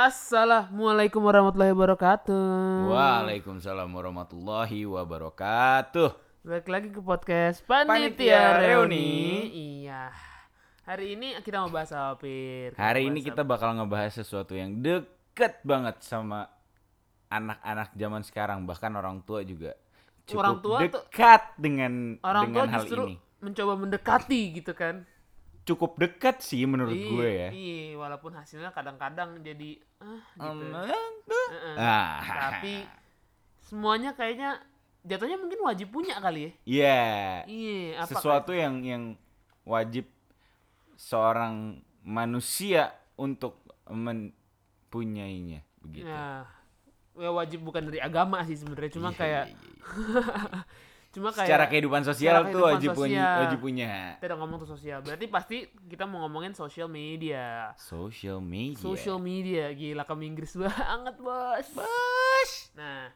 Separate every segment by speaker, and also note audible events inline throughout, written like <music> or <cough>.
Speaker 1: Assalamualaikum warahmatullahi wabarakatuh.
Speaker 2: Waalaikumsalam warahmatullahi wabarakatuh.
Speaker 1: Balik lagi ke podcast Panitia,
Speaker 2: Panitia
Speaker 1: Reuni.
Speaker 2: Reuni.
Speaker 1: Iya. Hari ini kita mau bahas apa, Pir?
Speaker 2: Hari ini kita bakal ngebahas sesuatu yang deket banget sama anak-anak zaman sekarang, bahkan orang tua juga cukup
Speaker 1: Orang tua tuh-
Speaker 2: dekat dengan
Speaker 1: apa? Orang tua
Speaker 2: dengan hal
Speaker 1: justru
Speaker 2: ini.
Speaker 1: mencoba mendekati gitu kan.
Speaker 2: Cukup dekat sih menurut
Speaker 1: Iya,
Speaker 2: gue ya.
Speaker 1: Iya, walaupun hasilnya kadang-kadang jadi ah gitu.
Speaker 2: Um,
Speaker 1: Heeh.
Speaker 2: ah.
Speaker 1: Tapi semuanya kayaknya jatuhnya mungkin wajib punya kali ya.
Speaker 2: Iya.
Speaker 1: Iya, apa
Speaker 2: Sesuatu yang yang wajib seorang manusia untuk mempunyainya begitu.
Speaker 1: Nah, ya wajib bukan dari agama sih sebenarnya, cuma
Speaker 2: Iya,
Speaker 1: kayak
Speaker 2: iya, iya. <laughs>
Speaker 1: cuma kayak
Speaker 2: secara kehidupan sosial
Speaker 1: secara
Speaker 2: tuh wajib punya
Speaker 1: sosial.
Speaker 2: wajib punya
Speaker 1: kita udah ngomong tuh sosial. Berarti pasti kita mau ngomongin social media.
Speaker 2: social media
Speaker 1: Social media, gila kamu Inggris <laughs> banget, Bos. Bos. Nah,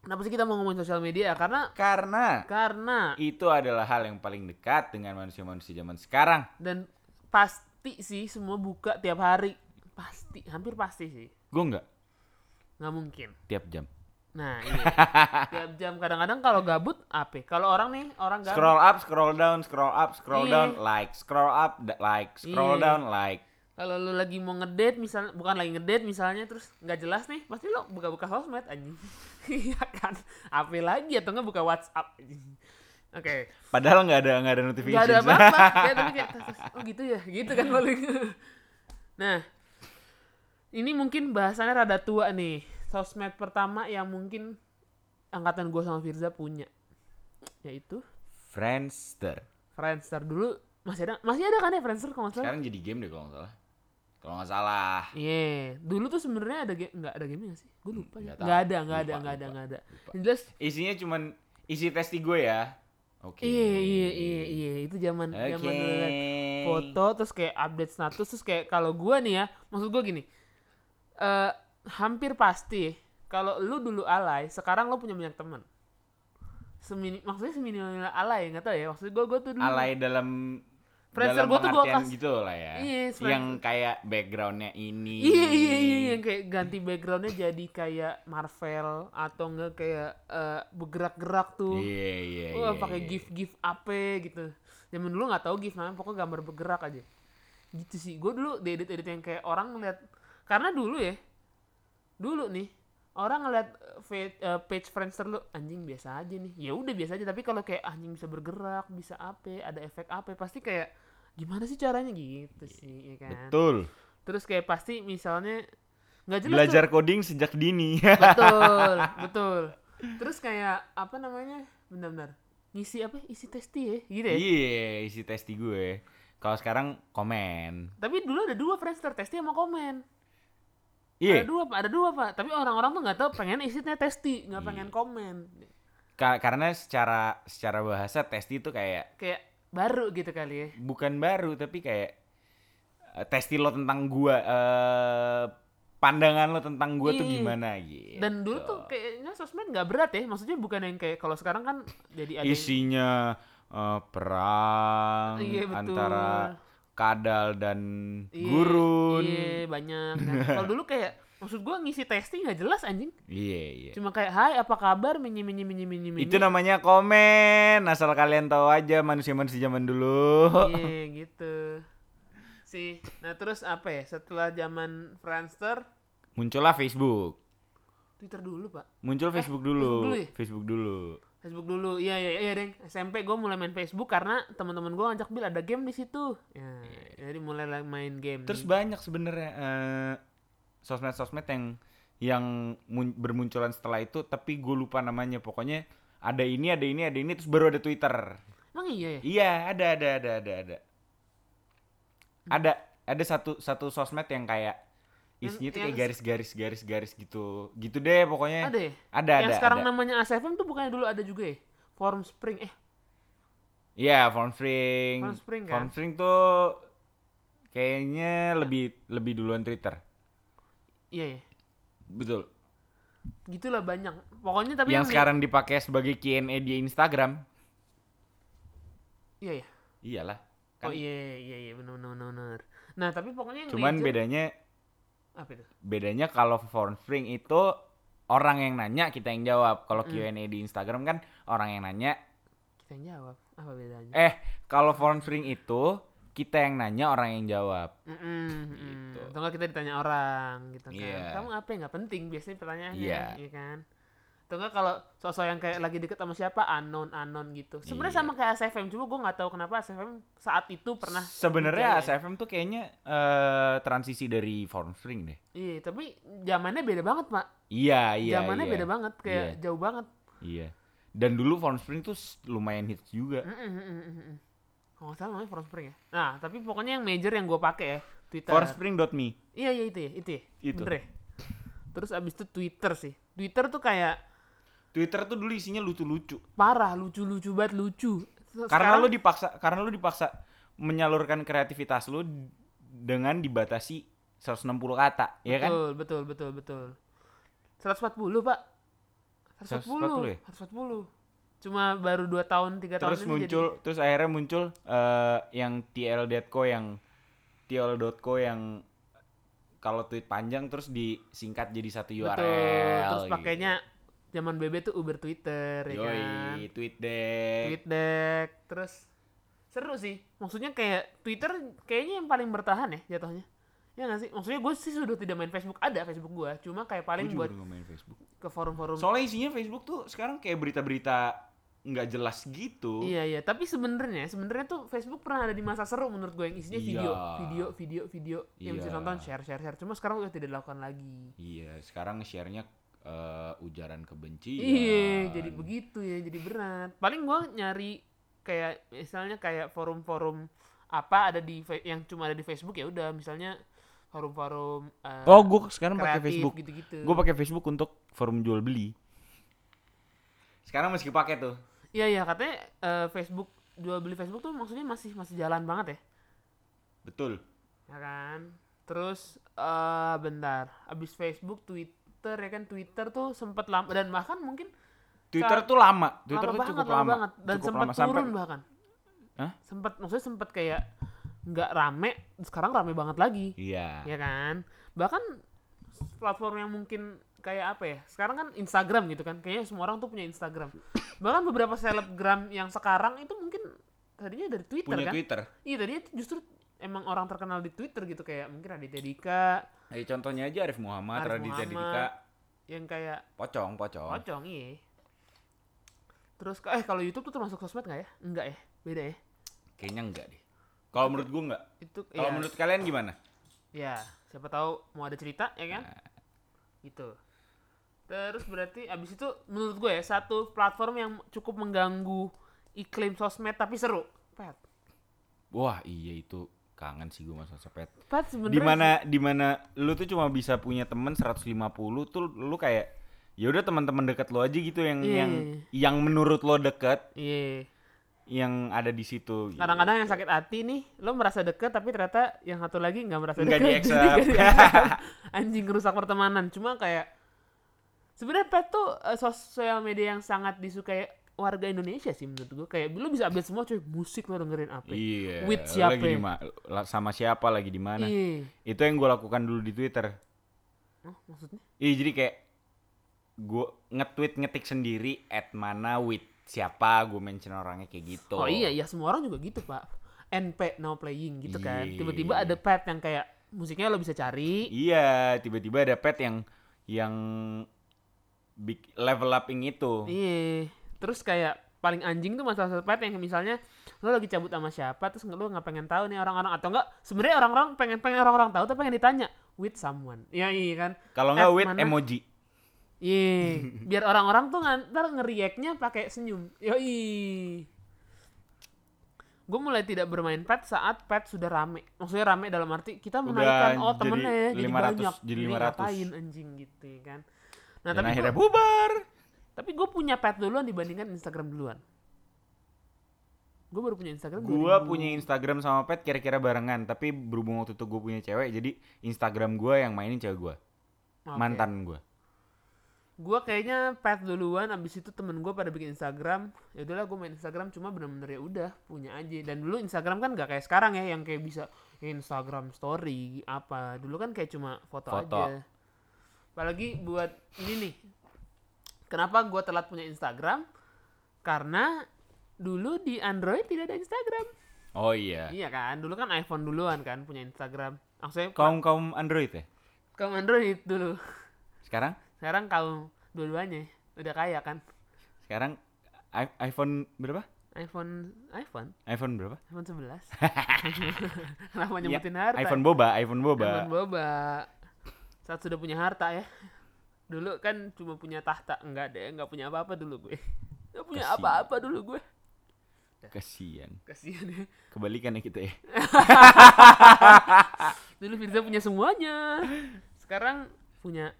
Speaker 1: kenapa sih kita mau ngomongin social media? Karena
Speaker 2: karena
Speaker 1: karena
Speaker 2: itu adalah hal yang paling dekat dengan manusia-manusia zaman sekarang
Speaker 1: dan pasti sih semua buka tiap hari. Pasti, hampir pasti sih.
Speaker 2: gue nggak
Speaker 1: nggak mungkin.
Speaker 2: tiap jam
Speaker 1: Nah, iya. tiap jam kadang-kadang kalau gabut apa? Kalau orang nih, orang gabut.
Speaker 2: Scroll up scroll down scroll up scroll
Speaker 1: Iya.
Speaker 2: down like scroll up like scroll
Speaker 1: Iya.
Speaker 2: down like.
Speaker 1: Kalau lu lagi mau ngedate misalnya bukan lagi ngedate misalnya terus nggak jelas nih pasti lo buka-buka sosmed anjing. <laughs> Iya kan? Apa lagi atau nggak buka WhatsApp anjing. oke.
Speaker 2: Padahal nggak ada nggak ada
Speaker 1: nggak
Speaker 2: notification
Speaker 1: ada apa-apa. <laughs> Kayak tapi kayak oh gitu ya? Gitu kan paling. <laughs> Nah ini mungkin bahasannya rada tua nih sosmed pertama yang mungkin angkatan gue sama Firza punya. Yaitu?
Speaker 2: Friendster.
Speaker 1: Friendster. Dulu masih ada masih ada kan ya Friendster kalau nggak salah?
Speaker 2: Sekarang jadi game deh kalau nggak salah. Kalau nggak salah.
Speaker 1: Iya, dulu tuh sebenarnya ada game nggak ada game nggak sih? Gue lupa ya.
Speaker 2: Nggak.
Speaker 1: Nggak ada, nggak ada, nggak ada, nggak ada. jelas,
Speaker 2: isinya cuman isi testi gue ya. Oke.
Speaker 1: Iya, iya, iya, iya, itu zaman zaman dulu liat foto terus kayak update status terus kayak kalau gue nih ya, maksud gue gini, eh hampir pasti kalau lu dulu alay, sekarang lu punya banyak teman. Semini, maksudnya seminimal alay nggak tahu ya, maksud gue gue tuh dulu
Speaker 2: alay dalam
Speaker 1: Friendster
Speaker 2: dalam
Speaker 1: gua tuh
Speaker 2: pengertian
Speaker 1: kas-
Speaker 2: gitu lah ya
Speaker 1: Iya,
Speaker 2: yang kayak backgroundnya ini
Speaker 1: Iya iya iya yang kayak ganti backgroundnya jadi kayak Marvel atau enggak kayak eh, bergerak-gerak tuh.
Speaker 2: iya iya
Speaker 1: Wah
Speaker 2: iya,
Speaker 1: pakai
Speaker 2: iya.
Speaker 1: gif gif apa gitu. Zaman dulu nggak tahu gif namanya pokoknya gambar bergerak aja. Gitu sih. Gue dulu edit edit yang kayak orang ngeliat karena dulu ya. Dulu nih orang ngeliat eh, page Friendster lu anjing biasa aja nih. Ya udah biasa aja. Tapi kalau kayak anjing bisa bergerak, bisa apa, ada efek apa pasti kayak gimana sih caranya? Gitu sih ya kan.
Speaker 2: betul.
Speaker 1: Terus kayak pasti misalnya nggak jelas tuh.
Speaker 2: belajar coding sejak dini.
Speaker 1: Betul <laughs> betul. Terus kayak apa namanya benar-benar ngisi apa? Isi testi ya gitu ya?
Speaker 2: Iya isi testi gue. Kalau sekarang komen.
Speaker 1: Tapi dulu ada dua Friendster testi sama komen
Speaker 2: iya
Speaker 1: ada dua pak ada dua pak tapi orang-orang tuh nggak tahu pengen isinya testi nggak
Speaker 2: Iya.
Speaker 1: pengen komen
Speaker 2: Ka- karena secara secara bahasa testi itu kayak
Speaker 1: kayak baru gitu kali ya
Speaker 2: bukan baru tapi kayak eh, testi lo tentang gua eh pandangan lo tentang gua tuh
Speaker 1: Iya.
Speaker 2: gimana gitu
Speaker 1: dan dulu tuh kayaknya sosmed nggak berat ya maksudnya bukan yang kayak kalau sekarang kan jadi ada
Speaker 2: isinya eh, perang
Speaker 1: Iya, betul.
Speaker 2: antara kadal dan
Speaker 1: Iya,
Speaker 2: gurun.
Speaker 1: iya banyak. Kan. kalau dulu kayak maksud gua ngisi testi nggak jelas anjing.
Speaker 2: Iya iya.
Speaker 1: Cuma kayak hai apa kabar? Mini mini mini mini mini
Speaker 2: itu namanya komen asal kalian tahu aja manusia-manusia zaman dulu.
Speaker 1: Iya gitu. Sih. Nah terus apa ya? Setelah zaman Friendster,
Speaker 2: muncullah Facebook
Speaker 1: Twitter dulu pak.
Speaker 2: muncul Facebook dulu
Speaker 1: Facebook dulu ya?
Speaker 2: Facebook dulu
Speaker 1: Facebook dulu. Iya iya iya deng. SMP gue mulai main Facebook karena teman-teman gue ngajak bil ada game di situ. Ya, jadi mulai main game.
Speaker 2: terus banyak sebenarnya eh, sosmed-sosmed yang yang mun- bermunculan setelah itu tapi gue lupa namanya pokoknya ada ini ada ini ada ini terus baru ada Twitter
Speaker 1: Emang iya ya?
Speaker 2: iya ada ada ada ada ada ada ada satu satu sosmed yang kayak isinya tuh kayak garis-garis garis-garis gitu gitu deh pokoknya
Speaker 1: Ada ya?
Speaker 2: ada
Speaker 1: Yang
Speaker 2: ada
Speaker 1: sekarang
Speaker 2: ada.
Speaker 1: namanya ASFM tuh bukannya dulu ada juga ya? Forum Spring eh
Speaker 2: Iya, Form Spring.
Speaker 1: Form Spring, kan?
Speaker 2: Form Spring tuh kayaknya lebih lebih duluan Twitter.
Speaker 1: iya ya.
Speaker 2: Betul.
Speaker 1: Gitulah banyak. Pokoknya tapi
Speaker 2: yang
Speaker 1: yang
Speaker 2: sekarang dipakai sebagai Q&A di Instagram.
Speaker 1: Iya ya.
Speaker 2: Iyalah.
Speaker 1: Oh
Speaker 2: Kan
Speaker 1: iya iya iya benar benar benar, benar. Nah tapi pokoknya yang
Speaker 2: cuman
Speaker 1: major-
Speaker 2: bedanya
Speaker 1: Apa itu?
Speaker 2: Bedanya kalau Form Spring itu orang yang nanya kita yang jawab. Kalau
Speaker 1: Mm.
Speaker 2: Q&A di Instagram kan orang yang nanya.
Speaker 1: Kita yang jawab. Apa bedanya?
Speaker 2: Eh, kalau Form Spring itu kita yang nanya orang yang jawab.
Speaker 1: Mm-mm, mm.
Speaker 2: Gitu.
Speaker 1: Atau kita ditanya orang gitu kan.
Speaker 2: Iya.
Speaker 1: Kamu apa yang nggak penting biasanya pertanyaannya,
Speaker 2: Iya.
Speaker 1: iya kan? Atau enggak kalau sosok yang kayak lagi deket sama siapa unknown unknown gitu. Sebenarnya
Speaker 2: Iya.
Speaker 1: sama kayak ASFM cuma gue nggak tahu kenapa ASFM saat itu pernah
Speaker 2: Sebenarnya
Speaker 1: dijaya.
Speaker 2: ASFM tuh kayaknya eh, transisi dari Form Spring deh.
Speaker 1: Iya, tapi zamannya beda banget, Pak.
Speaker 2: Iya, iya.
Speaker 1: zamannya
Speaker 2: iya.
Speaker 1: beda banget, kayak
Speaker 2: Iya.
Speaker 1: jauh banget.
Speaker 2: Iya. Dan dulu Form Spring tuh lumayan hits juga.
Speaker 1: Mm, mm, mm, mm, mm. Kalau nggak salah namanya Form Spring ya. Nah, tapi pokoknya yang major yang gue pakai ya Twitter.
Speaker 2: Formspring.me.
Speaker 1: Iya iya itu ya, itu ya.
Speaker 2: Itu.
Speaker 1: Bener ya? Terus abis itu Twitter sih. Twitter tuh kayak
Speaker 2: Twitter tuh dulu isinya lucu-lucu.
Speaker 1: parah, lucu-lucu banget lucu. Terus
Speaker 2: Karena
Speaker 1: sekarang-
Speaker 2: lu dipaksa karena lu dipaksa menyalurkan kreativitas lu dengan dibatasi 160 kata, ya kan?
Speaker 1: Betul, betul, betul, betul. 140, Pak.
Speaker 2: 140 ya?
Speaker 1: 140. Cuma baru 2 tahun, 3 tahun
Speaker 2: Terus muncul terus akhirnya muncul eh, yang TL.co yang TL.co yang kalau tweet panjang terus disingkat jadi satu
Speaker 1: jadi,
Speaker 2: URL.
Speaker 1: betul. Terus
Speaker 2: gitu.
Speaker 1: Zaman BB tuh Uber Twitter ya kan.
Speaker 2: Yoi, tweet deh.
Speaker 1: Tweet deck, terus seru sih. Maksudnya kayak Twitter kayaknya yang paling bertahan ya jatuhnya. Ya nggak sih? Maksudnya gue sih sudah tidak main Facebook, ada Facebook gue. Cuma kayak paling
Speaker 2: Gua juga
Speaker 1: buat
Speaker 2: main Facebook.
Speaker 1: ke forum-forum.
Speaker 2: Soalnya isinya Facebook tuh sekarang kayak berita-berita nggak jelas gitu.
Speaker 1: Iya iya, tapi sebenarnya sebenarnya tuh Facebook pernah ada di masa seru menurut gue yang isinya
Speaker 2: Iya.
Speaker 1: video, video, video, video yang bisa
Speaker 2: Iya.
Speaker 1: nonton share, share, share. Cuma sekarang udah tidak dilakukan lagi.
Speaker 2: Iya, sekarang share-nya eh, ujaran kebencian.
Speaker 1: Iya, jadi begitu ya, jadi berat. Paling gue nyari kayak misalnya kayak forum-forum apa ada di yang cuma ada di Facebook ya udah misalnya forum-forum eh,
Speaker 2: Oh, gue sekarang pakai Facebook.
Speaker 1: gitu-gitu.
Speaker 2: Gue pakai Facebook untuk forum jual beli. Sekarang masih pakai tuh.
Speaker 1: Iya iya katanya eh, Facebook jual beli Facebook tuh maksudnya masih masih jalan banget ya.
Speaker 2: Betul.
Speaker 1: ya kan terus eh bentar abis Facebook Twitter ya kan Twitter tuh sempet lama dan bahkan mungkin
Speaker 2: Twitter tuh lama. Twitter
Speaker 1: lama
Speaker 2: tuh
Speaker 1: banget,
Speaker 2: cukup
Speaker 1: lama
Speaker 2: lama.
Speaker 1: banget dan sempet
Speaker 2: lama. Sampai-
Speaker 1: turun bahkan
Speaker 2: Hah?
Speaker 1: sempet maksudnya sempet kayak nggak rame sekarang rame banget lagi
Speaker 2: Iya.
Speaker 1: ya kan bahkan platform yang mungkin kayak apa ya sekarang kan Instagram gitu kan kayaknya semua orang tuh punya Instagram bahkan beberapa selebgram yang sekarang itu mungkin tadinya dari Twitter
Speaker 2: Punya
Speaker 1: kan
Speaker 2: Twitter.
Speaker 1: iya tadinya justru emang orang terkenal di Twitter gitu kayak mungkin Raditya Dika
Speaker 2: Kayak contohnya aja Arif Muhammad,
Speaker 1: Arif
Speaker 2: Raditya
Speaker 1: Muhammad.
Speaker 2: Dika,
Speaker 1: yang kayak
Speaker 2: pocong, pocong.
Speaker 1: pocong iya terus eh kalau YouTube tuh termasuk sosmed nggak ya enggak ya beda ya
Speaker 2: Kayaknya enggak deh. Kalau menurut gua enggak.
Speaker 1: itu
Speaker 2: Kalau
Speaker 1: ya,
Speaker 2: menurut kalian gimana?
Speaker 1: ya siapa tahu mau ada cerita ya kan
Speaker 2: Nah.
Speaker 1: gitu terus berarti abis itu menurut gue ya satu platform yang cukup mengganggu iklim sosmed tapi seru pet
Speaker 2: Wah, iya itu kangen sih gua masa sepet. Di mana di mana lu tuh cuma bisa punya temen 150 tuh lu kayak ya udah teman-teman dekat lu aja gitu yang
Speaker 1: Iya.
Speaker 2: yang yang menurut lo deket
Speaker 1: iya
Speaker 2: yang ada di situ. gitu.
Speaker 1: kadang-kadang yang sakit hati nih lo merasa deket tapi ternyata yang satu lagi nggak merasa
Speaker 2: Nggak
Speaker 1: deket
Speaker 2: di-accept. <laughs> <laughs>
Speaker 1: anjing rusak pertemanan cuma kayak sebenarnya pet tuh eh, sosial media yang sangat disukai warga Indonesia sih menurut gue kayak lu bisa update semua cuy musik lo dengerin apa
Speaker 2: Iya.
Speaker 1: With siapa
Speaker 2: Lagi di
Speaker 1: ya?
Speaker 2: sama siapa lagi di mana?
Speaker 1: iya
Speaker 2: Itu yang gue lakukan dulu di Twitter.
Speaker 1: oh, maksudnya
Speaker 2: Iya jadi kayak gue nge-tweet ngetik sendiri at mana with siapa gue mention orangnya kayak gitu.
Speaker 1: oh iya iya semua orang juga gitu pak NP now playing gitu kan
Speaker 2: Iya.
Speaker 1: tiba-tiba ada pet yang kayak musiknya lo bisa cari
Speaker 2: Iya, tiba-tiba ada pet yang yang big level upping itu.
Speaker 1: Iya. Terus kayak paling anjing tuh masalah pet yang misalnya lo lagi cabut sama siapa terus lo nggak pengen tahu nih orang-orang atau enggak sebenarnya orang-orang pengen pengen orang-orang tahu tapi pengen ditanya with someone. Iya iya kan.
Speaker 2: Kalau nggak with
Speaker 1: mana?
Speaker 2: emoji.
Speaker 1: Iya. <laughs> Biar orang-orang tuh ntar ngeriaknya pakai senyum. Yoi. Gue mulai tidak bermain pet saat pet sudah rame. Maksudnya rame dalam arti kita
Speaker 2: Udah
Speaker 1: menaikkan oh
Speaker 2: jadi
Speaker 1: temennya ya, jadi
Speaker 2: 500,
Speaker 1: banyak.
Speaker 2: jadi
Speaker 1: Ini
Speaker 2: 500.
Speaker 1: ngapain anjing gitu ya kan. Nah
Speaker 2: Dan
Speaker 1: tapi
Speaker 2: akhirnya
Speaker 1: gua-
Speaker 2: bubar.
Speaker 1: Tapi gue punya pet duluan dibandingkan Instagram duluan. Gue baru punya Instagram.
Speaker 2: Gua
Speaker 1: 2000.
Speaker 2: punya Instagram sama pet kira-kira barengan, tapi berhubung waktu itu gue punya cewek, jadi Instagram gua yang mainin cewek gua,
Speaker 1: Oke.
Speaker 2: mantan gua.
Speaker 1: Gue kayaknya pet duluan, abis itu temen gue pada bikin Instagram. Ya udahlah gue main Instagram cuma bener-bener ya udah punya aja. Dan dulu Instagram kan gak kayak sekarang ya, yang kayak bisa Instagram story apa dulu kan kayak cuma foto,
Speaker 2: Foto.
Speaker 1: aja apalagi buat ini nih kenapa gua telat punya Instagram? Karena dulu di Android tidak ada Instagram.
Speaker 2: Oh iya.
Speaker 1: iya kan? Dulu kan iPhone duluan kan punya Instagram. Maksudnya
Speaker 2: Kaum kaum Android ya?
Speaker 1: kaum Android dulu.
Speaker 2: Sekarang?
Speaker 1: Sekarang kaum dua-duanya. Udah kaya kan?
Speaker 2: Sekarang i- iPhone berapa?
Speaker 1: iPhone iPhone?
Speaker 2: iPhone berapa?
Speaker 1: iPhone 11 <laughs> kenapa
Speaker 2: Iya,
Speaker 1: nyebutin harta?
Speaker 2: iPhone boba, iPhone boba.
Speaker 1: iPhone boba. Saat sudah punya harta ya dulu kan cuma punya tahta. Enggak deh enggak punya apa-apa dulu gue. <laughs> Enggak punya
Speaker 2: Kasian.
Speaker 1: apa-apa dulu gue.
Speaker 2: Kasian.
Speaker 1: kasihan ya.
Speaker 2: Kebalikan ya kita ya. <laughs>
Speaker 1: dulu Firza punya semuanya. Sekarang punya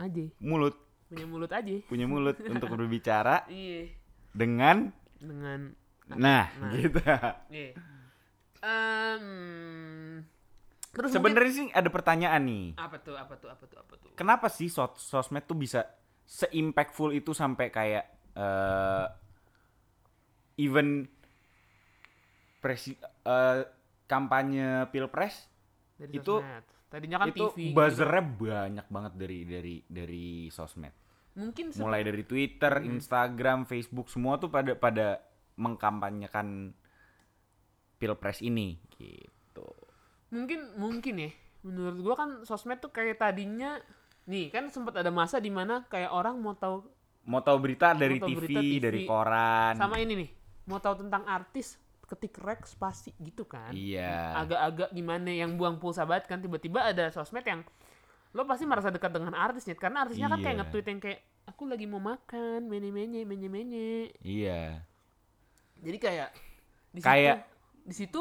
Speaker 1: aja
Speaker 2: Mulut,
Speaker 1: punya mulut aja
Speaker 2: punya mulut <laughs> untuk berbicara
Speaker 1: iya.
Speaker 2: dengan
Speaker 1: dengan
Speaker 2: nah,
Speaker 1: Nah.
Speaker 2: gitu.
Speaker 1: iya. Em, terus mungkin-
Speaker 2: Sebenarnya sih ada pertanyaan nih.
Speaker 1: apa tuh apa tuh apa tuh apa tuh
Speaker 2: Kenapa sih sos- sosmed tuh bisa se-impactful itu sampai kayak eh even presi eh, kampanye pilpres
Speaker 1: dari
Speaker 2: itu-
Speaker 1: sosmed. tadinya kan
Speaker 2: itu
Speaker 1: TV gitu.
Speaker 2: buzzernya banyak banget dari dari dari sosmed.
Speaker 1: mungkin
Speaker 2: Mulai dari Twitter,
Speaker 1: Hmm.
Speaker 2: Instagram, Facebook semua tuh pada pada mengkampanyekan pilpres ini gitu.
Speaker 1: Mungkin mungkin ya menurut gua kan sosmed tuh kayak tadinya nih kan sempat ada masa di mana kayak orang mau tahu
Speaker 2: Mau tahu berita dari
Speaker 1: tahu
Speaker 2: TV,
Speaker 1: berita TV,
Speaker 2: dari koran.
Speaker 1: sama ini nih mau tahu tentang artis ketik rek spasi gitu kan
Speaker 2: Iya.
Speaker 1: agak-agak gimana yang buang pulsa banget kan tiba-tiba ada sosmed yang lo pasti merasa dekat dengan artisnya karena artisnya kan kayak
Speaker 2: Iya.
Speaker 1: nge-tweet yang kayak aku lagi mau makan menye menye menye menye
Speaker 2: Iya.
Speaker 1: jadi kayak di
Speaker 2: Kayak-
Speaker 1: situ di situ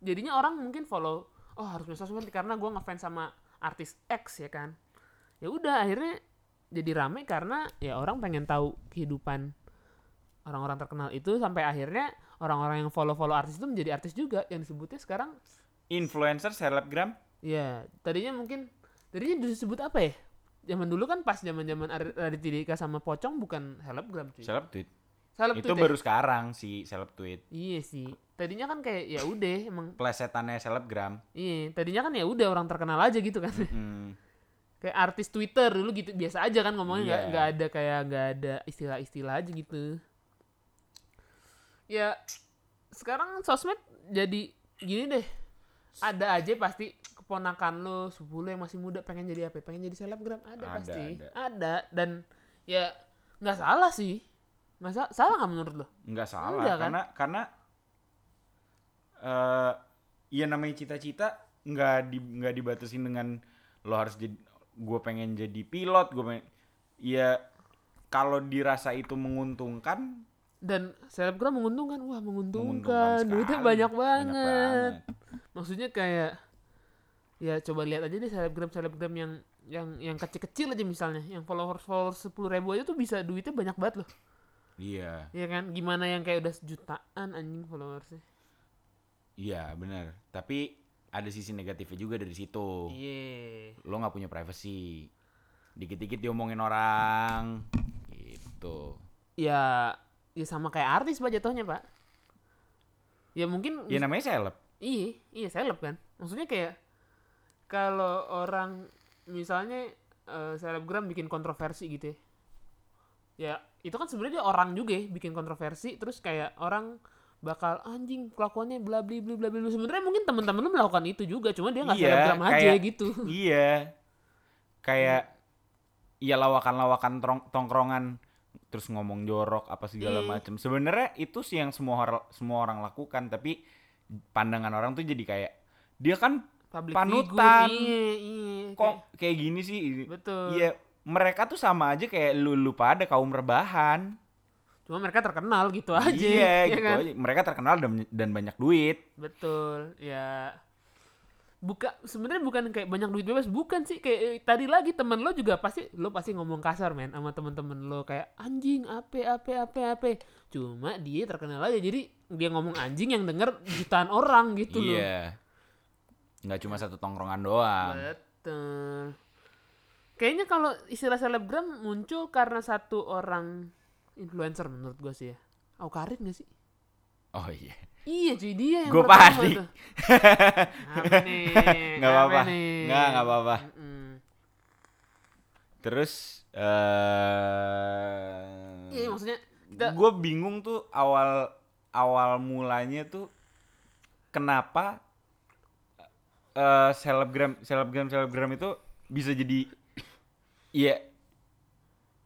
Speaker 1: jadinya orang mungkin follow oh harus punya sosmed karena gua ngefans sama artis X ya kan? Ya udah akhirnya jadi rame karena ya orang pengen tahu kehidupan orang-orang terkenal itu sampai akhirnya orang-orang yang follow-follow artis itu menjadi artis juga. Yang disebutnya sekarang
Speaker 2: Influencer, selebgram,
Speaker 1: ya tadinya mungkin tadinya disebut apa ya? Zaman dulu kan pas zaman-zaman Ar- Raditya Dika sama Pocong bukan selebgram cuy.
Speaker 2: Seleb tweet.
Speaker 1: Seleb
Speaker 2: Itu
Speaker 1: tweet ya?
Speaker 2: baru sekarang si seleb tweet.
Speaker 1: iya sih tadinya kan kayak ya udah emang
Speaker 2: Plesetannya selebgram.
Speaker 1: Iya, tadinya kan ya udah orang terkenal aja gitu kan.
Speaker 2: Hmm. <laughs>
Speaker 1: kayak artis Twitter dulu gitu biasa aja kan ngomongnya nggak nggak ada kayak nggak ada istilah-istilah aja gitu. Ya sekarang sosmed jadi gini deh. Ada aja pasti keponakan lo sepupu yang masih muda pengen jadi apa? Pengen jadi selebgram ada,
Speaker 2: Ada,
Speaker 1: pasti.
Speaker 2: ada.
Speaker 1: Ada. dan ya nggak salah sih. Nggak sa- salah nggak menurut lo?
Speaker 2: Nggak salah
Speaker 1: Enggak, kan?
Speaker 2: karena karena eh ya namanya cita-cita nggak di nggak dibatasin dengan lo harus jadi gue pengen jadi pilot gue pengen ya kalau dirasa itu menguntungkan
Speaker 1: Dan selebgram menguntungkan, wah menguntungkan,
Speaker 2: menguntungkan
Speaker 1: duitnya banyak banget.
Speaker 2: banget.
Speaker 1: maksudnya kayak ya coba lihat aja deh selebgram selebgram yang yang yang kecil-kecil aja misalnya yang followers followers sepuluh ribu aja tuh bisa duitnya banyak banget loh
Speaker 2: iya.
Speaker 1: Ya kan? Gimana yang kayak udah sejutaan anjing followersnya?
Speaker 2: Iya benar. Tapi ada sisi negatifnya juga dari situ.
Speaker 1: Iya.
Speaker 2: Lo nggak punya privacy. Dikit-dikit diomongin orang. Gitu.
Speaker 1: Ya ya sama kayak artis pak jatuhnya pak. Ya mungkin
Speaker 2: ya namanya seleb.
Speaker 1: Iya iya seleb kan. Maksudnya kayak kalau orang misalnya eh, selebgram bikin kontroversi gitu ya ya itu kan sebenarnya orang juga ya bikin kontroversi terus kayak orang bakal anjing kelakuannya bla bla bla bla bla. Sebenarnya mungkin teman-teman lu melakukan itu juga cuma dia nggak
Speaker 2: Iya,
Speaker 1: selebgram aja
Speaker 2: kayak-
Speaker 1: gitu. <laughs>
Speaker 2: iya. Kayak ya lawakan-lawakan tongkrongan terus ngomong jorok apa segala
Speaker 1: Iya.
Speaker 2: macam sebenarnya itu sih yang semua orang semua orang lakukan tapi pandangan orang tuh jadi kayak dia kan
Speaker 1: public
Speaker 2: panutan.
Speaker 1: figure, iya iya
Speaker 2: kok kayak gini sih?
Speaker 1: Kayak- betul.
Speaker 2: Iya mereka tuh sama aja kayak lu lu pada kaum rebahan
Speaker 1: cuma mereka terkenal gitu aja
Speaker 2: iya <laughs>
Speaker 1: ya
Speaker 2: gitu
Speaker 1: kan?
Speaker 2: aja mereka terkenal dan, dan banyak duit
Speaker 1: Betul, ya. Buka sebenarnya bukan kayak banyak duit bebas, bukan sih kayak eh, tadi lagi temen lo juga pasti lo pasti ngomong kasar men sama temen-temen lo kayak anjing ape ape ape ape. Cuma dia terkenal aja jadi dia ngomong anjing yang denger jutaan orang gitu loh.
Speaker 2: iya nggak cuma satu tongkrongan doang
Speaker 1: Betul. Kayaknya kalau istilah selebgram muncul karena satu orang influencer menurut gue sih ya. Aukarin gak sih?
Speaker 2: oh iya
Speaker 1: Iya cuy dia yang
Speaker 2: Gua
Speaker 1: pertama
Speaker 2: panik. <laughs> Nggak
Speaker 1: Apa
Speaker 2: apa-apa.
Speaker 1: nih?
Speaker 2: Nggak, nggak apa-apa. Terus eh
Speaker 1: Iya maksudnya kita
Speaker 2: gue bingung tuh awal awal mulanya tuh kenapa eh selebgram selebgram selebgram itu bisa jadi iya.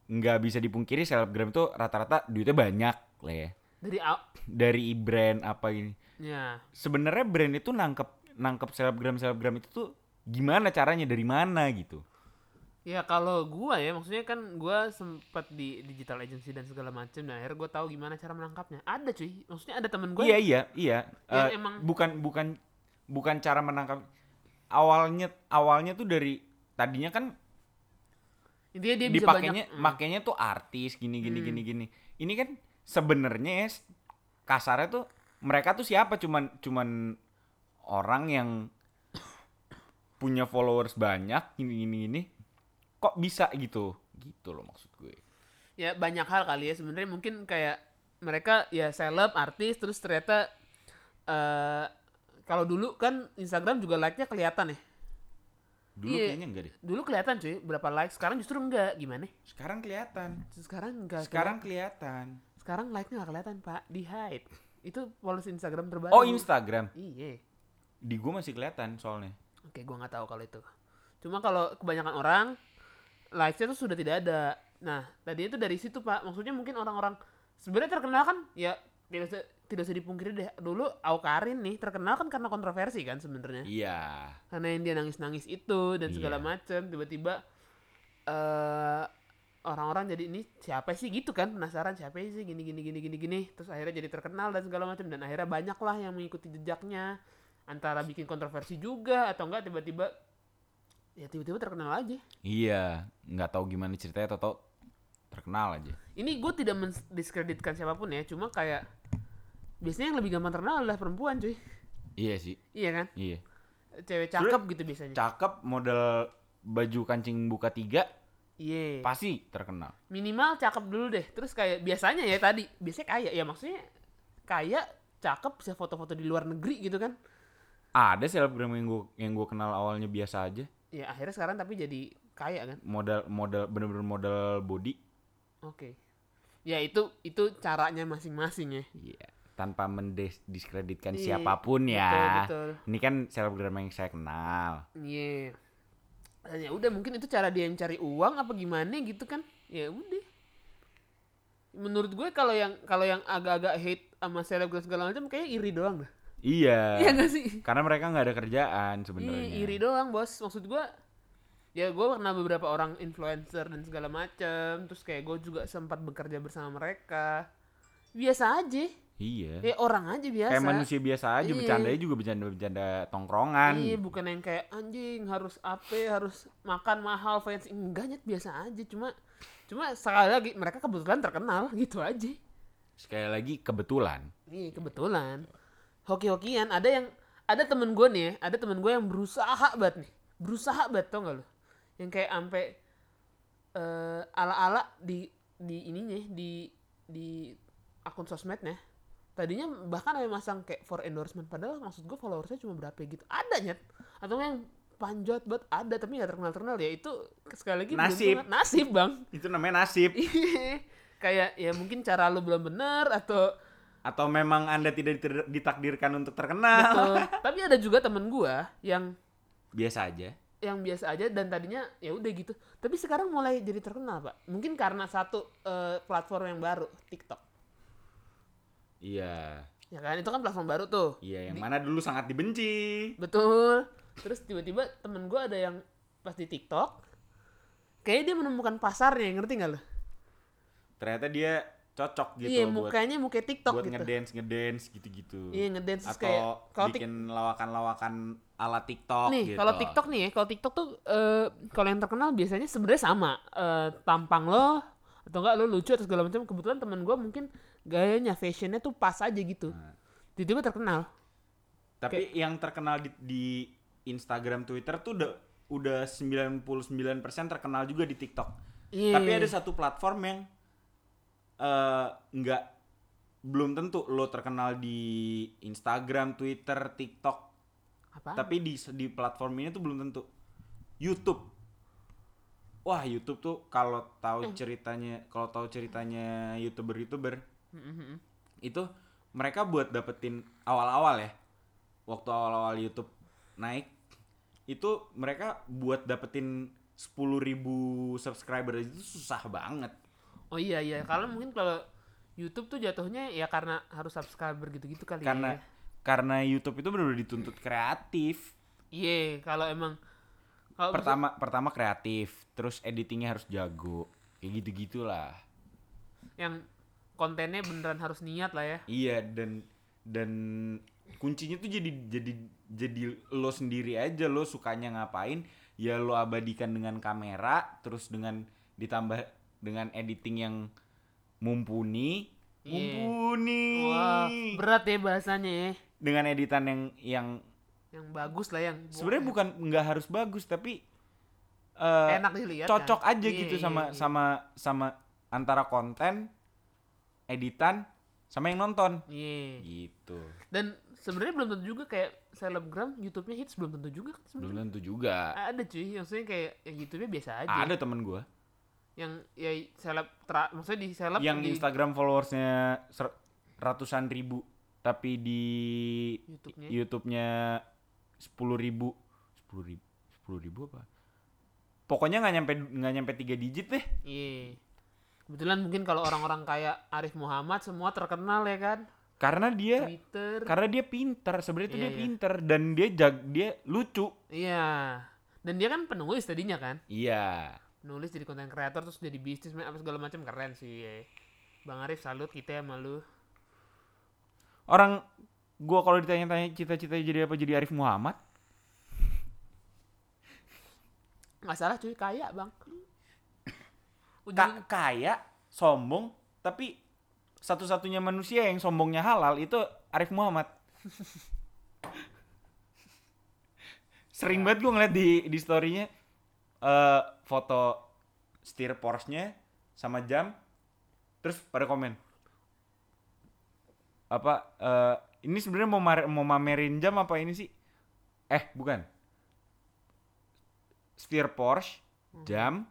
Speaker 2: Nggak bisa dipungkiri selebgram itu rata-rata duitnya banyak lah ya
Speaker 1: dari
Speaker 2: dari brand apa ini.
Speaker 1: Ya
Speaker 2: sebenarnya brand itu nangkep nangkep selebgram selebgram itu tuh gimana caranya dari mana gitu?
Speaker 1: Ya kalau gua ya maksudnya kan gua sempat di digital agency dan segala macam nah akhirnya gua tahu gimana cara menangkapnya. Ada cuy. Maksudnya ada temen gue
Speaker 2: iya iya iya. Eh,
Speaker 1: emang-
Speaker 2: bukan bukan bukan cara menangkap. Awalnya awalnya tuh dari tadinya kan
Speaker 1: intinya dia
Speaker 2: dipakainya
Speaker 1: banyak
Speaker 2: makainya tuh artis gini gini
Speaker 1: Hmm.
Speaker 2: gini. Gini ini kan sebenarnya ya kasarnya tuh mereka tuh siapa? Cuman cuman orang yang punya followers banyak gini gini gini. Kok bisa gitu? Gitu loh maksud gue.
Speaker 1: Ya banyak hal kali ya. Sebenarnya mungkin kayak mereka ya seleb artis terus ternyata eh kalau dulu kan Instagram juga like-nya kelihatan ya
Speaker 2: dulu
Speaker 1: Iya.
Speaker 2: kayaknya enggak deh.
Speaker 1: Dulu kelihatan cuy berapa like sekarang justru enggak gimana?
Speaker 2: Sekarang kelihatan.
Speaker 1: Sekarang enggak
Speaker 2: sekarang kelihatan.
Speaker 1: Sekarang like-nya nggak kelihatan pak. Di hide. Itu polisi Instagram terbaru.
Speaker 2: Oh Instagram?
Speaker 1: Iya.
Speaker 2: Di gue masih kelihatan soalnya.
Speaker 1: Oke, gua nggak tahu kalau itu. Cuma kalau kebanyakan orang likes-nya tuh sudah tidak ada. Nah, tadi itu dari situ pak. Maksudnya mungkin orang-orang sebenarnya terkenal kan? Ya tidak usah tidak usah dipungkiri deh. Dulu Aukarin nih terkenal kan karena kontroversi kan sebenarnya.
Speaker 2: iya
Speaker 1: Karena yang dia nangis-nangis itu dan segala
Speaker 2: Iya.
Speaker 1: macem tiba-tiba eh orang-orang jadi ini siapa sih gitu kan penasaran siapa sih gini gini gini gini gini terus akhirnya jadi terkenal dan segala macam dan akhirnya banyak lah yang mengikuti jejaknya antara bikin kontroversi juga atau enggak tiba-tiba ya tiba-tiba terkenal aja
Speaker 2: iya nggak tahu gimana ceritanya atau terkenal aja
Speaker 1: ini gue tidak mendiskreditkan siapa pun ya cuma kayak biasanya yang lebih gampang terkenal adalah perempuan cuy.
Speaker 2: Iya sih.
Speaker 1: Iya kan?
Speaker 2: Iya.
Speaker 1: Cewek cakep gitu biasanya.
Speaker 2: cakep model baju kancing buka tiga
Speaker 1: iya.
Speaker 2: pasti terkenal.
Speaker 1: Minimal cakep dulu deh. Terus kayak biasanya ya tadi biasanya kaya. Ya maksudnya kaya cakep bisa foto-foto di luar negeri gitu kan?
Speaker 2: Ada selebgram yang gue yang gue kenal awalnya biasa aja.
Speaker 1: Ya akhirnya sekarang tapi jadi kaya kan?
Speaker 2: Model model bener-bener model body.
Speaker 1: Oke. Ya itu itu caranya masing-masing ya.
Speaker 2: Iya tanpa mendiskreditkan
Speaker 1: Iya,
Speaker 2: siapa pun
Speaker 1: betul,
Speaker 2: ya.
Speaker 1: betul.
Speaker 2: ini kan selebgram yang saya kenal.
Speaker 1: Iya. Dan ya udah mungkin itu cara dia mencari uang apa gimana gitu kan? Ya udah. Menurut gue kalau yang kalau yang agak-agak hate sama selebgram segala macam kayak iri doang dah.
Speaker 2: Iya.
Speaker 1: Iya gak sih?
Speaker 2: Karena mereka nggak ada kerjaan
Speaker 1: Iya,
Speaker 2: sebenarnya
Speaker 1: iri doang bos. Maksud gua ya gue pernah beberapa orang influencer dan segala macem terus kayak gue juga sempat bekerja bersama mereka. Biasa aja
Speaker 2: iya.
Speaker 1: Ya orang aja biasa.
Speaker 2: Kayak manusia biasa aja
Speaker 1: Iya.
Speaker 2: bercandanya juga bercanda-bercanda tongkrongan.
Speaker 1: Iya
Speaker 2: gitu.
Speaker 1: bukan yang kayak anjing harus apa harus makan mahal fancy. Enggak nyet biasa aja. Cuma cuma sekali lagi mereka kebetulan terkenal gitu aja.
Speaker 2: Sekali lagi kebetulan.
Speaker 1: Iya kebetulan. Hoki-hokian ada yang ada temen gue nih ya, ada temen gue yang berusaha banget nih. Berusaha banget tau gak lo yang kayak sampai eh, ala-ala di di ininya di di akun sosmednya tadinya bahkan ada yang masang kayak for endorsement padahal maksud gue followersnya cuma berapa gitu ada nyet atau yang panjat banget ada tapi nggak terkenal terkenal ya itu sekali lagi
Speaker 2: Nasib.
Speaker 1: nasib bang
Speaker 2: itu namanya nasib <laughs>
Speaker 1: kayak ya mungkin cara lu belum bener atau
Speaker 2: atau memang anda tidak ditakdirkan untuk terkenal
Speaker 1: Betul. <laughs> Tapi ada juga temen gua yang
Speaker 2: biasa aja
Speaker 1: yang biasa aja dan tadinya ya udah gitu. Tapi sekarang mulai jadi terkenal, Pak. Mungkin karena satu eh, platform yang baru, TikTok.
Speaker 2: Iya
Speaker 1: Ya kan? Itu kan platform baru tuh.
Speaker 2: iya yang mana dulu sangat dibenci
Speaker 1: Betul. Terus tiba-tiba temen gua ada yang pas di TikTok kayaknya dia menemukan pasarnya, ngerti nggak lo?
Speaker 2: ternyata dia cocok gitu
Speaker 1: iya,
Speaker 2: buat
Speaker 1: mukanya muka TikTok
Speaker 2: buat
Speaker 1: gitu.
Speaker 2: ngedance ngedance gitu-gitu
Speaker 1: Iya, ngedance
Speaker 2: atau
Speaker 1: kayak kalau
Speaker 2: bikin lawakan-lawakan ala TikTok
Speaker 1: nih
Speaker 2: gitu.
Speaker 1: kalau TikTok nih ya kalau TikTok tuh eh, kalau yang terkenal biasanya sebenarnya sama Eh, tampang lo atau enggak lo lucu atau segala macam kebetulan teman gue mungkin gayanya fashionnya tuh pas aja gitu
Speaker 2: Nah.
Speaker 1: tiba-tiba terkenal
Speaker 2: Tapi yang terkenal di, di Instagram, Twitter tuh udah udah 99% terkenal juga di TikTok.
Speaker 1: Iya.
Speaker 2: Tapi ada satu platform yang eh, nggak belum tentu lo terkenal di Instagram, Twitter, TikTok,
Speaker 1: Apa?
Speaker 2: tapi di di platform ini tuh belum tentu. YouTube. Wah, YouTube tuh kalau tahu ceritanya, kalau tahu ceritanya YouTuber-YouTuber Itu mereka buat dapetin awal-awal ya. Waktu awal-awal YouTube naik itu mereka buat dapetin 10.000 subscriber aja itu susah banget.
Speaker 1: Oh iya iya, kalau mungkin kalau YouTube tuh jatuhnya ya karena harus subscriber gitu-gitu kali
Speaker 2: karena
Speaker 1: ya.
Speaker 2: karena YouTube itu benar dituntut kreatif.
Speaker 1: Iya, kalau emang kalau
Speaker 2: Pertama pertama kreatif, terus editingnya harus jago. Kayak gitu-gitulah.
Speaker 1: yang kontennya beneran harus niat lah ya.
Speaker 2: Iya dan dan kuncinya tuh jadi jadi jadi lo sendiri aja lo sukanya ngapain ya lo abadikan dengan kamera terus dengan ditambah dengan editing yang mumpuni
Speaker 1: Iya.
Speaker 2: mumpuni
Speaker 1: Wah, berat ya bahasanya ya.
Speaker 2: dengan editan yang yang
Speaker 1: Yang bagus lah yang
Speaker 2: sebenarnya bukan nggak harus bagus tapi eh,
Speaker 1: enak dilihat.
Speaker 2: cocok
Speaker 1: kan?
Speaker 2: aja
Speaker 1: Iya,
Speaker 2: gitu
Speaker 1: iya,
Speaker 2: sama
Speaker 1: iya.
Speaker 2: sama sama antara konten editan sama yang nonton
Speaker 1: Iya.
Speaker 2: gitu
Speaker 1: Dan sebenarnya belum tentu juga kayak selebgram YouTube-nya hits belum tentu juga kan
Speaker 2: belum
Speaker 1: sebenarnya.
Speaker 2: tentu juga
Speaker 1: Ada cuy, maksudnya kayak ya YouTube-nya biasa aja.
Speaker 2: ada temen gua
Speaker 1: Yang ya seleb tra, maksudnya di seleb
Speaker 2: yang
Speaker 1: di
Speaker 2: Instagram followersnya ratusan ribu tapi di
Speaker 1: YouTube-nya.
Speaker 2: YouTube-nya sepuluh ribu sepuluh ribu sepuluh ribu apa pokoknya nggak nyampe nggak nyampe tiga digit deh
Speaker 1: Iya. Kebetulan mungkin kalau orang-orang kayak Arif Muhammad semua terkenal ya kan.
Speaker 2: karena dia
Speaker 1: Twitter.
Speaker 2: karena dia pintar sebenarnya tuh
Speaker 1: Iya,
Speaker 2: dia
Speaker 1: iya.
Speaker 2: pintar dan dia jag dia lucu
Speaker 1: Iya. Dan dia kan penulis tadinya kan.
Speaker 2: iya
Speaker 1: Nulis jadi konten kreator terus jadi bisnis apa segala macam keren sih. ya. Bang Arif salut kita sama lu.
Speaker 2: orang gua kalau ditanya-tanya cita-cita jadi apa jadi Arif Muhammad
Speaker 1: Nggak salah cuy, kaya, Bang.
Speaker 2: Ka- kaya sombong tapi satu-satunya manusia yang sombongnya halal itu Arif Muhammad. <laughs> Sering banget gue ngeliat di di storynya eh foto setir Porsche-nya sama jam terus pada komen apa eh ini sebenarnya mau mau mamerin jam apa ini sih? Eh bukan. Setir Porsche jam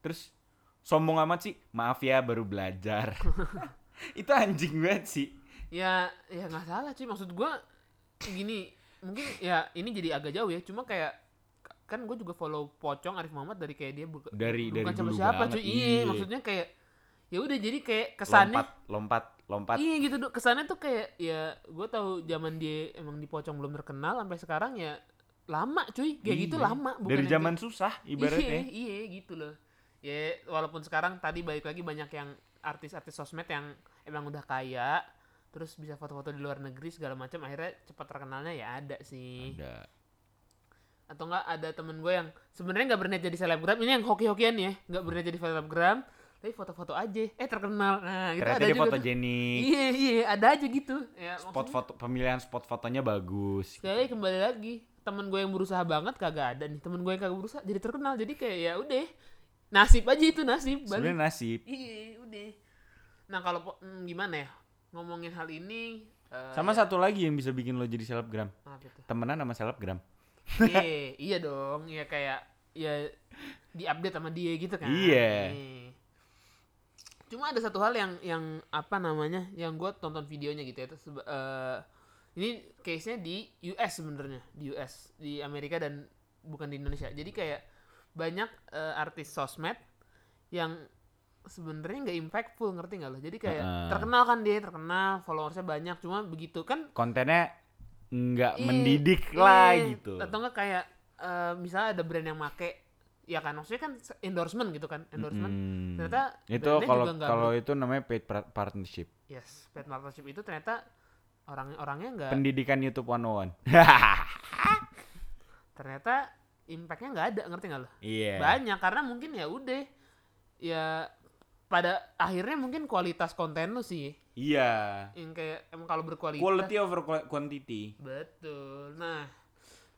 Speaker 2: terus sombong amat sih. Maaf ya baru belajar. <laughs> <laughs> Itu anjing banget sih.
Speaker 1: Ya ya nggak salah cuy. Maksud gua gini mungkin ya ini jadi agak jauh ya. Cuma kayak kan gue juga follow pocong Arif Muhammad dari kayak dia buka,
Speaker 2: dari dari
Speaker 1: bukan siapa
Speaker 2: dulu
Speaker 1: siapa
Speaker 2: banget.
Speaker 1: cuy. Iya
Speaker 2: iya.
Speaker 1: maksudnya kayak ya udah jadi kayak kesannya
Speaker 2: lompat lompat lompat.
Speaker 1: Iya gitu kesannya tuh kayak ya gue tahu zaman dia emang di pocong belum terkenal sampai sekarang ya lama cuy. Kayak gitu
Speaker 2: Iya.
Speaker 1: lama bukan
Speaker 2: dari zaman susah ibaratnya.
Speaker 1: Iya iya gitu loh ya walaupun sekarang tadi balik lagi banyak yang artis-artis sosmed yang emang udah kaya terus bisa foto-foto di luar negeri segala macam akhirnya cepat terkenalnya ya ada sih.
Speaker 2: Ada.
Speaker 1: Atau enggak ada temen gue yang sebenarnya nggak berniat jadi selebgram ini yang hoki-hokian ya nggak berniat jadi selebgram tapi foto-foto aja eh terkenal. Nah gitu
Speaker 2: ternyata
Speaker 1: ada juga tuh.
Speaker 2: fotogenik
Speaker 1: iya iya ada aja gitu. Ya
Speaker 2: spot
Speaker 1: maksudnya
Speaker 2: foto pemilihan spot fotonya bagus.
Speaker 1: Kayak kembali lagi. Temen gue yang berusaha banget kagak ada nih. Temen gue yang kagak berusaha jadi terkenal. Jadi kayak ya udah nasib aja itu nasib
Speaker 2: sebenarnya nasib.
Speaker 1: Iya udah. Nah kalau hmm, gimana ya? Ngomongin hal ini eh,
Speaker 2: sama
Speaker 1: ya,
Speaker 2: satu lagi yang bisa bikin lo jadi selebgram. Temenan sama selebgram.
Speaker 1: Iya <laughs> iya dong. Ya kayak ya diupdate sama dia gitu kan.
Speaker 2: Iya.
Speaker 1: cuma ada satu hal yang yang apa namanya yang gue tonton videonya gitu ya. Terus eh, ini case nya di US sebenarnya. Di US di Amerika dan bukan di Indonesia. Jadi kayak banyak eh, artis sosmed yang sebenarnya nggak impactful ngerti nggak lo jadi kayak
Speaker 2: Heeh.
Speaker 1: terkenal kan dia terkenal followersnya banyak cuma begitu kan
Speaker 2: kontennya nggak
Speaker 1: Iya,
Speaker 2: mendidik lah
Speaker 1: iya.
Speaker 2: gitu
Speaker 1: Atau enggak kayak eh, misalnya ada brand yang make ya kan maksudnya kan se- endorsement gitu kan endorsement
Speaker 2: Mm.
Speaker 1: ternyata
Speaker 2: itu kalau
Speaker 1: nggak
Speaker 2: kalau itu namanya paid par- partnership
Speaker 1: yes paid partnership itu ternyata orang orangnya nggak
Speaker 2: pendidikan YouTube 101 <laughs>
Speaker 1: ternyata impactnya nggak ada ngerti nggak lo
Speaker 2: iya
Speaker 1: banyak karena mungkin ya udah ya pada akhirnya mungkin kualitas konten lu sih
Speaker 2: iya
Speaker 1: yang kayak emang kalau berkualitas
Speaker 2: quality over qua- quantity
Speaker 1: betul nah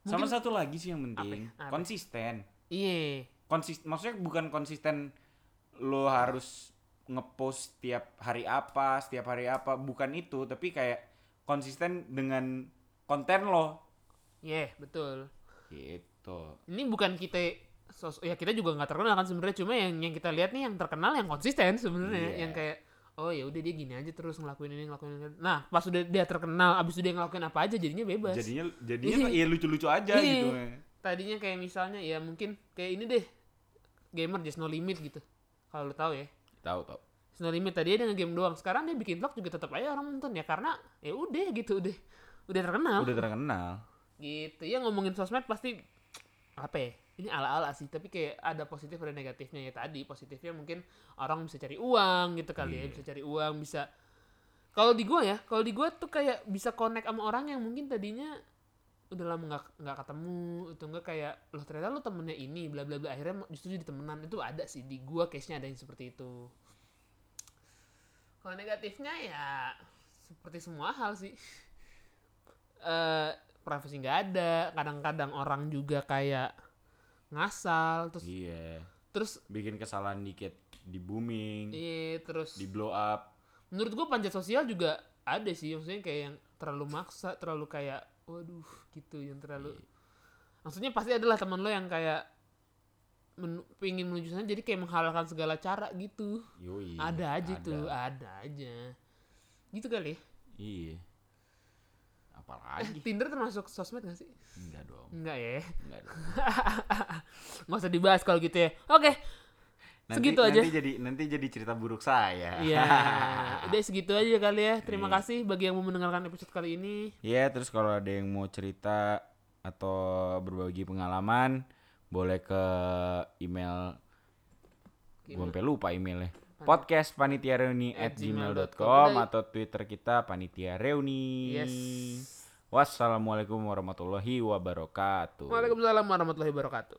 Speaker 2: sama
Speaker 1: mungkin
Speaker 2: satu lagi sih yang penting
Speaker 1: Apa? Apa?
Speaker 2: konsisten
Speaker 1: iya
Speaker 2: konsisten maksudnya bukan konsisten lo harus ngepost setiap hari apa, setiap hari apa, bukan itu, tapi kayak konsisten dengan konten lo.
Speaker 1: Iya, betul.
Speaker 2: Gitu.
Speaker 1: Ini bukan kita sos ya kita juga nggak terkenal kan sebenarnya. Cuma yang yang kita lihat nih yang terkenal yang konsisten sebenarnya.
Speaker 2: Iya.
Speaker 1: yang kayak oh ya udah dia gini aja terus ngelakuin ini ngelakuin ini. Nah pas udah dia terkenal abis itu dia ngelakuin apa aja jadinya bebas.
Speaker 2: Jadinya jadinya ya lucu-lucu aja
Speaker 1: Iya.
Speaker 2: gitu.
Speaker 1: tadinya kayak misalnya ya mungkin kayak ini deh gamer just no limit gitu. Kalau lo tahu ya.
Speaker 2: Tahu tahu.
Speaker 1: Just no limit. Tadi dia nge-game doang. Sekarang dia bikin vlog juga tetap aja orang nonton ya karena ya udah gitu udah udah terkenal.
Speaker 2: Udah terkenal.
Speaker 1: gitu. Ya ngomongin sosmed pasti apa ya ini ala-ala sih tapi kayak ada positif ada negatifnya. Ya tadi positifnya mungkin orang bisa cari uang gitu kali ya
Speaker 2: Iya.
Speaker 1: bisa cari uang bisa kalau di gua ya kalau di gua tuh kayak bisa connect sama orang yang mungkin tadinya udah lama nggak nggak ketemu itu enggak kayak loh ternyata lo temennya ini bla bla bla akhirnya justru jadi temenan. Itu ada sih di gua case nya ada yang seperti itu. Kalau negatifnya ya seperti semua hal sih. <laughs> Eh privasi nggak ada kadang-kadang orang juga kayak ngasal terus
Speaker 2: Iya.
Speaker 1: terus
Speaker 2: Bikin kesalahan dikit di booming,
Speaker 1: iya terus
Speaker 2: di blow up.
Speaker 1: menurut gua panjat sosial juga ada sih maksudnya kayak yang terlalu maksa terlalu kayak waduh gitu yang terlalu maksudnya pasti adalah teman lo yang kayak men- pengen menuju sana jadi kayak menghalalkan segala cara gitu
Speaker 2: Yoi.
Speaker 1: ada aja
Speaker 2: ada.
Speaker 1: tuh ada aja gitu kali ya
Speaker 2: Iya. Apalagi?
Speaker 1: Tinder termasuk sosmed gak sih
Speaker 2: Enggak dong.
Speaker 1: enggak ya
Speaker 2: Enggak dong. <laughs>
Speaker 1: nggak usah dibahas kalau gitu ya oke
Speaker 2: Nanti,
Speaker 1: Segitu aja.
Speaker 2: Nanti jadi nanti jadi cerita buruk saya.
Speaker 1: Iya, <laughs> udah segitu aja kali ya. Terima
Speaker 2: Iya.
Speaker 1: kasih bagi yang mau mendengarkan episode kali ini.
Speaker 2: Iya, terus kalau ada yang mau cerita atau berbagi pengalaman, boleh ke email gue sampai lupa emailnya podcast panitia reuni at
Speaker 1: gmail.com.
Speaker 2: atau twitter kita panitia reuni
Speaker 1: Yes.
Speaker 2: wassalamualaikum warahmatullahi wabarakatuh
Speaker 1: Waalaikumsalam warahmatullahi wabarakatuh.